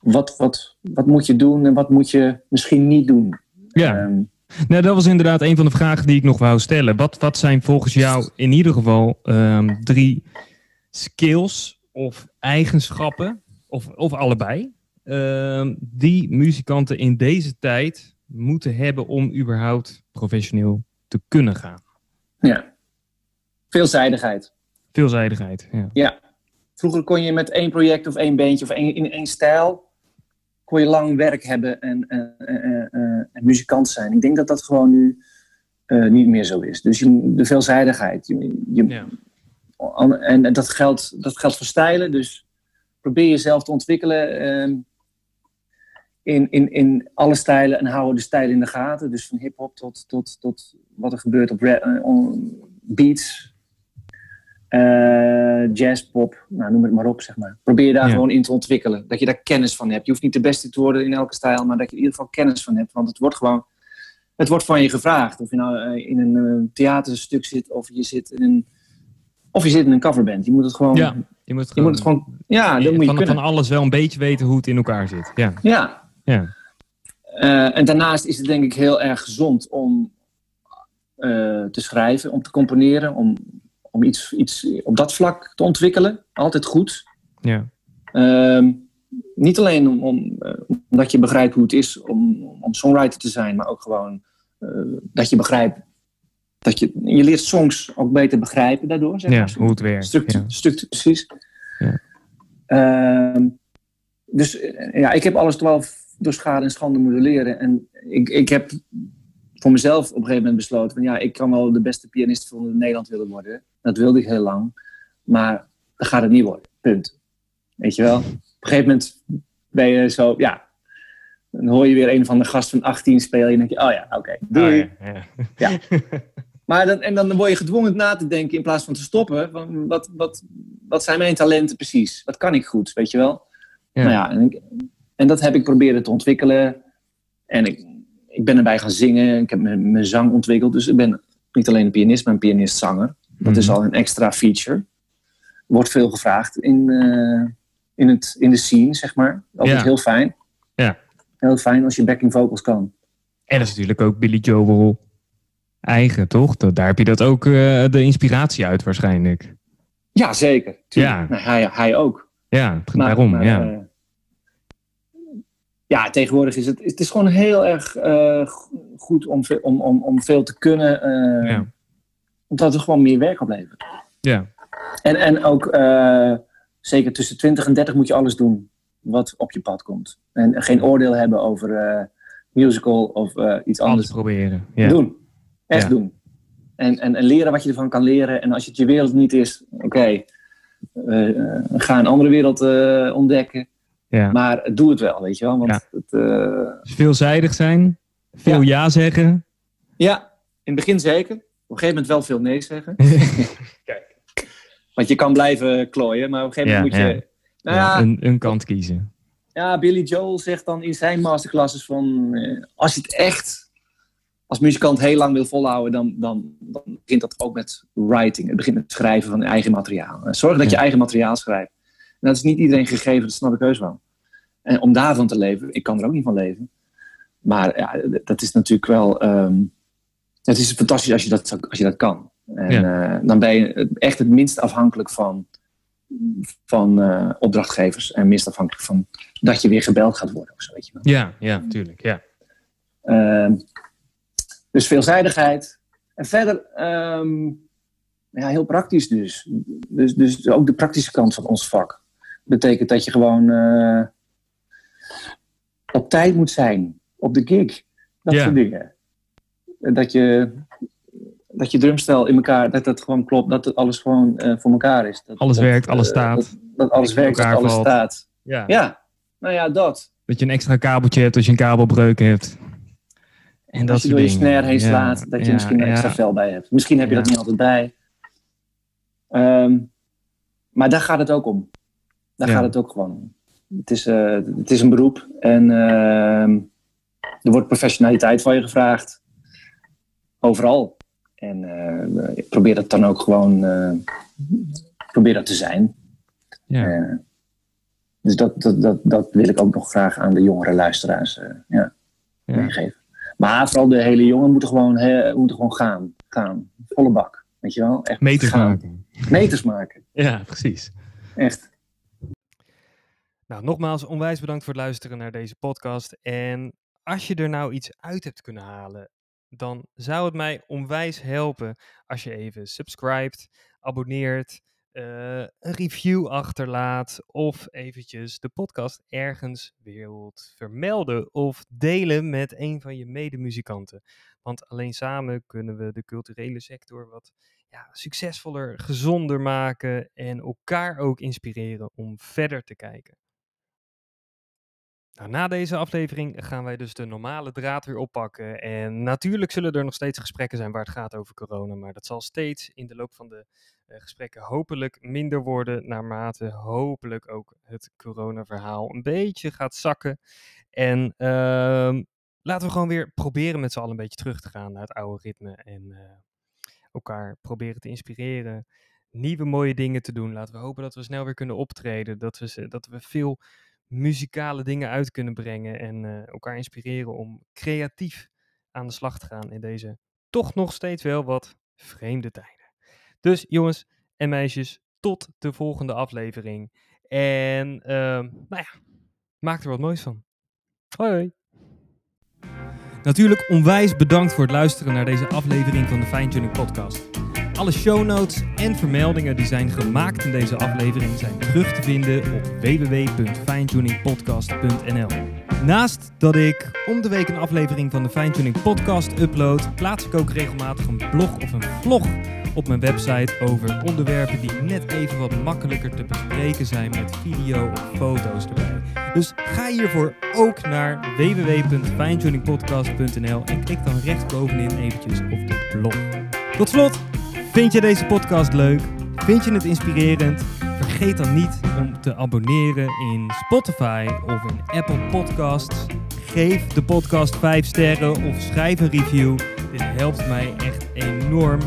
wat, wat, wat moet je doen en wat moet je misschien niet doen? ja. Ehm, Nou, dat was inderdaad een van de vragen die ik nog wou stellen. Wat, wat zijn volgens jou in ieder geval ehm, drie skills of eigenschappen, of, of allebei, ehm, die muzikanten in deze tijd moeten hebben om überhaupt professioneel te kunnen gaan? Ja. Veelzijdigheid. Veelzijdigheid, ja. Ja. Vroeger kon je met één project of één beentje of één, in één stijl... kon je lang werk hebben en, en, en, en- en muzikant zijn. Ik denk dat dat gewoon nu eh, niet meer zo is. Dus je, de veelzijdigheid. Je, je, Ja. An- En dat geldt, dat geldt voor stijlen. Dus probeer jezelf te ontwikkelen ehm, in, in, in alle stijlen en hou de stijlen in de gaten. Dus van hip-hop tot, tot, tot wat er gebeurt op eh, on- beats, eh, jazz, pop, nou, noem het maar op. Zeg maar. Probeer je daar Ja. gewoon in te ontwikkelen. Dat je daar kennis van hebt. Je hoeft niet de beste te worden in elke stijl, maar dat je in ieder geval kennis van hebt. Want het wordt gewoon. Het wordt van je gevraagd. Of je nou eh, in een theaterstuk zit, of je zit in een. Of je zit in een coverband. Je moet het gewoon. Ja, Je moet het Je moet het gewoon. Ja, dat moet je van, alles wel een beetje weten hoe het in elkaar zit. Ja, Ja. ja. Eh, en daarnaast is het denk ik heel erg gezond om eh, te schrijven, om te componeren, om, om iets, iets op dat vlak te ontwikkelen. Altijd goed. ja. Ehm, niet alleen om, om, eh, omdat je begrijpt hoe het is om, om songwriter te zijn, maar ook gewoon dat je begrijpt. Dat je, je leert songs ook beter begrijpen daardoor. Zeg ja maar. hoe het werkt. Structuur, Ja. structuur, precies. Ja. Ehm, dus eh, ja, ik heb alles wel door schade en schande moeten leren. En ik, ik heb voor mezelf op een gegeven moment besloten: van ja, ik kan wel de beste pianist van Nederland willen worden. Dat wilde ik heel lang. Maar dat gaat het niet worden. Punt. Weet je wel? Op een gegeven moment ben je zo, ja. Dan hoor je weer een van de gasten van 18 spelen. En dan denk je: oh ja, oké, doei. Ah, ja, ja. <laughs> Maar dan, en dan word je gedwongen na te denken in plaats van te stoppen. Van wat, wat, wat zijn mijn talenten precies? Wat kan ik goed, weet je wel? Ja. Nou ja, en, ik- en dat heb ik proberen te ontwikkelen. En ik, ik ben erbij gaan zingen. Ik heb mijn, mijn zang ontwikkeld. Dus ik ben niet alleen een pianist, maar een pianist-zanger. Dat is Mhm. al een extra feature. Wordt veel gevraagd in, eh, in, het, in de scene, zeg maar. Altijd Ja. heel fijn. Ja. Heel fijn als je backing vocals kan. En dat is natuurlijk ook Billy Joel eigen, toch? Daar heb je dat ook eh, de inspiratie uit waarschijnlijk. Ja, zeker. Tuurlijk. Ja. Nou, hij, hij ook. Ja, Maar- daarom. maar, ja. eh, ja, tegenwoordig is het, het is gewoon heel erg eh, go- goed om, om, om, om veel te kunnen. ja. Omdat het gewoon meer werk oplevert. Ja. En, en ook zeker tussen 20 en 30 moet je alles doen wat op je pad komt. En geen oordeel hebben over musical of iets Alles anders. proberen. Ja. Doen. Echt Ja. doen. En, en, en leren wat je ervan kan leren. En als het je wereld niet is, oké, eh, eh, ga een andere wereld eh, ontdekken. Ja. Maar doe het wel, weet je wel. Want Ja. het, eh, Veelzijdig zijn. Veel ja, Ja. zeggen. ja, in het begin zeker. Op een gegeven moment wel veel nee zeggen. <laughs> Kijk. Want je kan blijven klooien, maar op een gegeven moment Ja, moet je... Nou ja, een, een kant kiezen. ja, Billy Joel zegt dan in zijn masterclasses van... eh, als je het echt als muzikant heel lang wil volhouden... Dan, dan, dan begint dat ook met writing. Het begint met schrijven van eigen materiaal. Zorg dat je eigen materiaal schrijft. En dat is niet iedereen gegeven, dat snap ik heus wel. En om daarvan te leven, ik kan er ook niet van leven. Maar ja, dat is natuurlijk wel... ehm, het is fantastisch als je dat, als je dat kan. En eh, dan ben je echt het minst afhankelijk van, van eh, opdrachtgevers. En minst afhankelijk van dat je weer gebeld gaat worden of zo, weet je wel. Ja, ja, tuurlijk. Ja. Ehm, dus veelzijdigheid. En verder, ehm, ja, heel praktisch dus. dus. Dus ook de praktische kant van ons vak. Betekent dat je gewoon eh, op tijd moet zijn. Op de gig. Dat Ja. soort dingen. En Dat je, dat je drumstel in elkaar, dat dat gewoon klopt. Dat alles gewoon eh, voor elkaar is. Dat, Alles dat, werkt, alles eh, staat. Dat, dat alles werkt, alles valt. staat. Ja. Ja, nou ja, dat. Dat je een extra kabeltje hebt als je een kabelbreuk hebt. En dat Als je door je dingen. snare heen Ja, slaat, dat je misschien een extra vel bij hebt. Misschien heb je dat niet altijd bij. Ehm, maar daar gaat het ook om. Daar gaat het ook gewoon om. Het is, eh, het is een beroep en ehm, er wordt professionaliteit van je gevraagd. Overal. En eh, ik probeer dat dan ook gewoon eh, probeer dat te zijn. Ja. Dus dat, dat, dat, dat wil ik ook nog graag aan de jongere luisteraars ja, Ja. meegeven. Maar vooral de hele jongen moeten gewoon, hè, moeten gewoon gaan. Gaan. Volle bak. Weet je wel? Echt Meters gaan. maken. Meters maken. Ja, precies. Echt. Nou, nogmaals onwijs bedankt voor het luisteren naar deze podcast. En als je er nou iets uit hebt kunnen halen, dan zou het mij onwijs helpen als je even subscribt, abonneert, eh, een review achterlaat of eventjes de podcast ergens wilt vermelden of delen met een van je medemuzikanten. Want alleen samen kunnen we de culturele sector wat ja, succesvoller, gezonder maken en elkaar ook inspireren om verder te kijken. Nou, na deze aflevering gaan wij dus de normale draad weer oppakken. En natuurlijk zullen er nog steeds gesprekken zijn waar het gaat over corona. Maar dat zal steeds in de loop van de gesprekken hopelijk minder worden. Naarmate hopelijk ook het corona-verhaal een beetje gaat zakken. En uh, laten we gewoon weer proberen met z'n allen een beetje terug te gaan naar het oude ritme. En uh, elkaar proberen te inspireren. Nieuwe mooie dingen te doen. Laten we hopen dat we snel weer kunnen optreden. Dat we, dat we veel muzikale dingen uit kunnen brengen en uh, elkaar inspireren om creatief aan de slag te gaan in deze toch nog steeds wel wat vreemde tijden. Dus jongens en meisjes, tot de volgende aflevering. En uh, nou ja, maak er wat moois van. Hoi hoi. Natuurlijk onwijs bedankt voor het luisteren naar deze aflevering van de Fine Tuning Podcast. Alle show notes en vermeldingen die zijn gemaakt in deze aflevering zijn terug te vinden op www.fijntuningpodcast.nl. Naast dat ik om de week een aflevering van de Fijntuning Podcast upload, plaats ik ook regelmatig een blog of een vlog op mijn website over onderwerpen die net even wat makkelijker te bespreken zijn met video of foto's erbij. Dus ga hiervoor ook naar www.fijntuningpodcast.nl en klik dan rechtsbovenin eventjes op de blog. Tot slot, vind je deze podcast leuk? Vind je het inspirerend? Vergeet dan niet om te abonneren in Spotify of in Apple Podcasts. Geef de podcast 5 sterren of schrijf een review. Dit helpt mij echt enorm.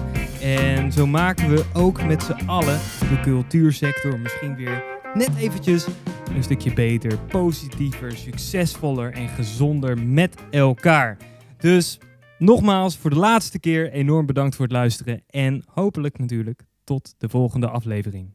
En zo maken we ook met z'n allen de cultuursector misschien weer net eventjes een stukje beter, positiever, succesvoller en gezonder met elkaar. Dus nogmaals, voor de laatste keer enorm bedankt voor het luisteren en hopelijk natuurlijk tot de volgende aflevering.